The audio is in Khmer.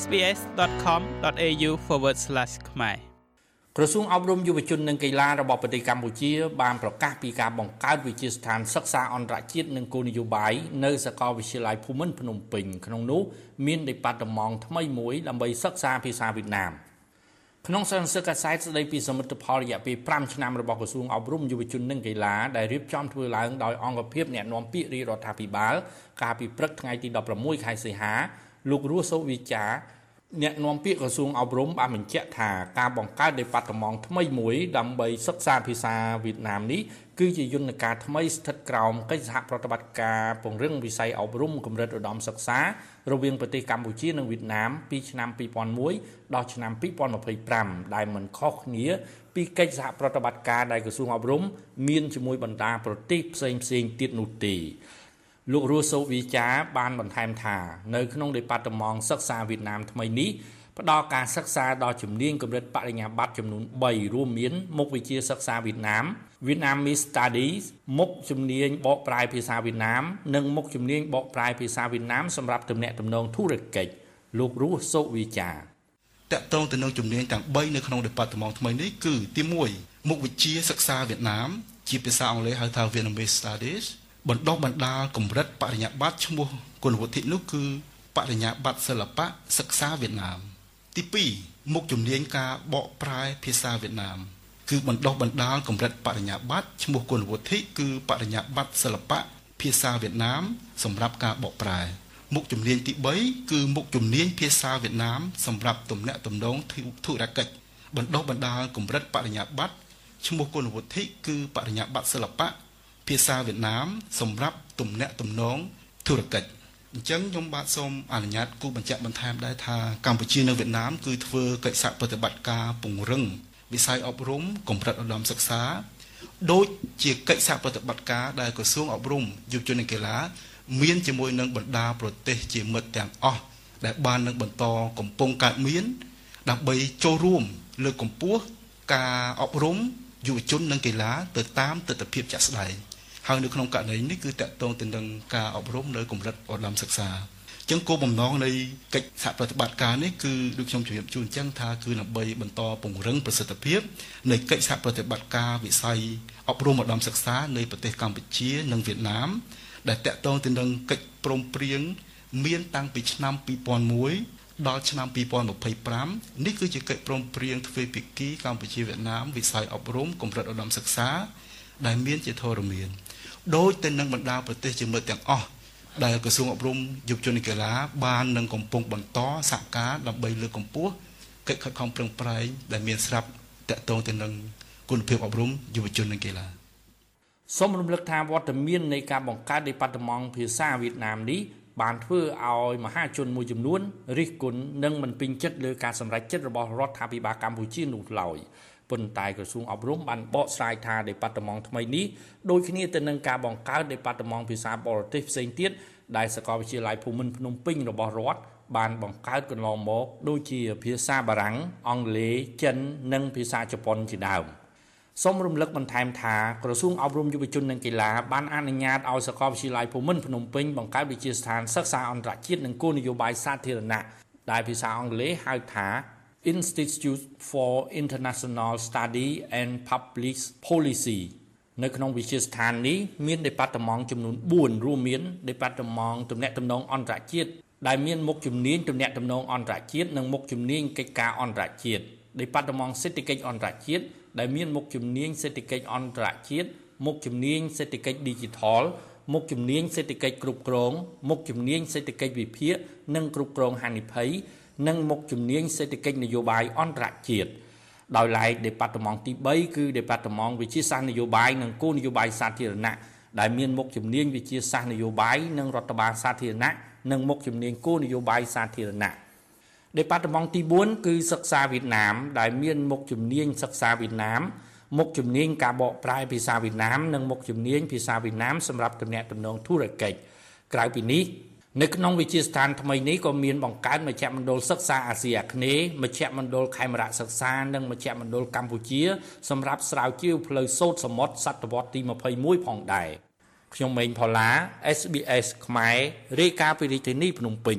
sbs.com.au/ ខ្មែរក្រសួងអប់រំយុវជននិងកីឡារបស់ប្រទេសកម្ពុជា បានប្រកាសពីការបង្កើតវិទ្យាស្ថានសិក្សាអន្តរជាតិនិងគោលនយោបាយនៅសាកលវិទ្យាល័យភូមិន្ទភ្នំពេញក្នុងនោះមានដេប៉ាតឺម៉ង់ថ្មីមួយដើម្បីសិក្សាភាសាវៀតណាមក្នុងសន្និសីទកាសែតស្ដីពីសមិទ្ធផលរយៈពេល5ឆ្នាំរបស់ក្រសួងអប់រំយុវជននិងកីឡាដែលរៀបចំធ្វើឡើងដោយអង្គភាពអ្នកណែនាំពាក្យរាជរដ្ឋាភិបាលកាលពីព្រឹកថ្ងៃទី16ខែសីហា លោករស់សូវិចាអ្នកនាំពាក្យក្រសួងអប់រំបានបញ្ជាក់ថាការបង្កើតដេប៉ាតឺម៉ង់ថ្មីមួយដើម្បីសិក្សាភាសាវៀតណាមនេះគឺជាយន្តការថ្មីស្ថិតក្រោមកិច្ចសហប្រតិបត្តិការពង្រឹងវិស័យអប់រំកម្រិតឧត្តមសិក្សារវាងប្រទេសកម្ពុជានិងវៀតណាមពីឆ្នាំ2001ដល់ឆ្នាំ2025ដែលមិនខុសគ្នាពីកិច្ចសហប្រតិបត្តិការដែលក្រសួងអប់រំមានជាមួយបណ្ដាប្រទេសផ្សេងៗទៀតនោះទេ លោករស់សូវីចាបានបន្ថែមថានៅក្នុងដេប៉ាតឺម៉ង់សិក្សាវៀតណាមថ្មីនេះផ្ដល់ការសិក្សាដល់ជំនាញកម្រិតបរិញ្ញាបត្រចំនួន3រួមមានមុខវិជ្ជាសិក្សាវៀតណាម Vietnamese Studies មុខជំនាញបកប្រែភាសាវៀតណាម និងមុខជំនាញបកប្រែភាសាវៀតណាមសម្រាប់ទំនាក់ទំនងធុរកិច្ចលោករស់សូវីចាតកតងទៅនឹងជំនាញទាំង3នៅក្នុង Department ថ្មីនេះគឺទី1មុខវិជ្ជាសិក្សាវៀតណាមជាភាសាអង់គ្លេសហៅថា Vietnamese Studies បណ្ដុះបណ្ដាលកម្រិតបរិញ្ញាបត្រឈ្មោះគុណវុធិនោះគឺបរិញ្ញាបត្រសិល្បៈសិក្សាវៀតណាម ទី2មុខជំនាញការបកប្រែភាសាវៀតណាម គឺបណ្ដុះបណ្ដាលកម្រិតបរិញ្ញាបត្រឈ្មោះគុណវុធិគឺបរិញ្ញាបត្រសិល្បៈភាសាវៀតណាម សម្រាប់ការបកប្រែមុខជំនាញទី3គឺមុខជំនាញភាសាវៀតណាមសម្រាប់ទំនាក់ទំនងធុរកិច្ចបណ្ដុះបណ្ដាលកម្រិតបរិញ្ញាបត្រឈ្មោះគុណវុធិគឺបរិញ្ញាបត្រសិល្បៈ ភាសាវៀតណាម សម្រាប់ទំនាក់ទំនងធុរកិច្ចអញ្ចឹងខ្ញុំបាទសូមអនុញ្ញាតគូបញ្ជាក់បន្ថែមដែរថាកម្ពុជានិងវៀតណាមគឺធ្វើកិច្ចសហប្រតិបត្តិការពង្រឹងវិស័យអប់រំកម្រិតឧត្តមសិក្សាដូចជាកិច្ចសហប្រតិបត្តិការដែលក្រសួងអប់រំយុវជននិងកីឡា មានជាមួយនឹងបណ្ដាប្រទេសជាមិត្តទាំងអស់ដែលបាននឹងបន្តកំពុងកើតមាន ដើម្បីចូលរួមលើកកម្ពស់ការអប់រំយុវជននិងកីឡាទៅតាមទស្សនវិជ្ជាជាក់ស្ដែង ហើយនៅក្នុងករណីនេះគឺតកតងទៅនឹងការអប់រំនៅកម្រិតឧត្តមសិក្សាអញ្ចឹងគោលបំណងនៃកិច្ចសហប្រតិបត្តិការនេះគឺដូចខ្ញុំជម្រាបជូនអញ្ចឹងថាគឺដើម្បីបន្តពង្រឹងប្រសិទ្ធភាពនៃកិច្ចសហប្រតិបត្តិការវិស័យអប់រំឧត្តមសិក្សានៃប្រទេសកម្ពុជា និងវៀតណាម ដែលតកតងទៅនឹងកិច្ចព្រមព្រៀងមានតាំងពីឆ្នាំ2001ដល់ឆ្នាំ2025នេះគឺជាកិច្ចព្រមព្រៀងទ្វេភាគីកម្ពុជាវៀតណាមវិស័យអប់រំកម្រិតឧត្តមសិក្សា ដែលមានជាធរមានដោយទៅនឹងបណ្ដាប្រទេសជាមិត្តទាំងអស់ដែលក្រសួងអប់រំយុវជននិងកីឡាបាននឹងកំពុងបន្តសហការដើម្បីលើកកម្ពស់កិច្ចខិតខំប្រឹងប្រែងដែលមានស្រាប់តកតងទៅនឹងគុណភាពអប់រំយុវជននិងកីឡាសូមរំលឹកថាវត្តមាននៃការបង្កើតដេប៉ាតឺម៉ង់ភាសាវៀតណាមនេះបានធ្វើឲ្យមហាជនមួយចំនួនរិះគន់និងមិនពេញចិត្តលើការសម្រេចចិត្តរបស់រដ្ឋាភិបាលកម្ពុជានោះឡើយ ប៉ុន្តែក្រសួងអប់រំបានបកស្រាយថាដេប៉ាតឺម៉ង់ថ្មីនេះដូចគ្នាទៅនឹងការបង្កើតដេប៉ាតឺម៉ង់ភាសាបរទេសផ្សេងទៀតដែលសាកលវិទ្យាល័យភូមិន្ទភ្នំពេញរបស់រដ្ឋបានបង្កើតកន្លងមកដូចជាភាសាបារាំងអង់គ្លេសចិននិងភាសាជប៉ុនជាដើមសូមរំលឹកបន្ថែមថាក្រសួងអប់រំយុវជននិងកីឡាបានអនុញ្ញាតឲ្យសាកលវិទ្យាល័យភូមិន្ទភ្នំពេញបង្កើតវិទ្យាស្ថានសិក្សាអន្តរជាតិនិងគោលនយោបាយសាធារណៈដែលភាសាអង់គ្លេសហៅថា Institute for International Study and Public Policy នៅក្នុងវិទ្យាស្ថាននេះមានដេប៉ាតឺម៉ង់ចំនួន4រួមមានដេប៉ាតឺម៉ង់ទំនាក់ទំនងអន្តរជាតិដែលមានមុខជំនាញទំនាក់ទំនងអន្តរជាតិនិងមុខជំនាញកិច្ចការអន្តរជាតិដេប៉ាតឺម៉ង់សេដ្ឋកិច្ចអន្តរជាតិដែលមានមុខជំនាញសេដ្ឋកិច្ចអន្តរជាតិមុខជំនាញសេដ្ឋកិច្ច Digital មុខជំនាញសេដ្ឋកិច្ចគ្រប់គ្រងមុខជំនាញសេដ្ឋកិច្ចវិភាគនិងគ្រប់គ្រងហានិភ័យ និងមុខជំនាញសេដ្ឋកិច្ចនយោបាយអន្តរជាតិដោយឡែក Department ទី3គឺ Department វិទ្យាសាស្ត្រនយោបាយនិងគោលនយោបាយសាធារណៈដែលមានមុខជំនាញវិទ្យាសាស្ត្រនយោបាយនិងរដ្ឋបាលសាធារណៈនិងមុខជំនាញគោលនយោបាយសាធារណៈ Department ទី4គឺសិក្សាវៀតណាម ដែលមានមុខជំនាញសិក្សាវៀតណាមមុខជំនាញការបកប្រែភាសាវៀតណាមនិងមុខជំនាញភាសាវៀតណាមសម្រាប់ទំនាក់ទំនងធុរកិច្ចក្រៅពីនេះ នៅក្នុងវិទ្យាស្ថានថ្មីនេះក៏មានបង្កើតមជ្ឈមណ្ឌលសិក្សាអាស៊ីអាគ្នេយ៍មជ្ឈមណ្ឌលខេមរៈសិក្សានិងមជ្ឈមណ្ឌលកម្ពុជាសម្រាប់ស្រាវជ្រាវផ្លូវសូត្រសមុទ្រសតវត្សទី21ផងដែរខ្ញុំម៉េងផល្លា SBS ខ្មែររាយការណ៍ពីរាជធានីភ្នំពេញ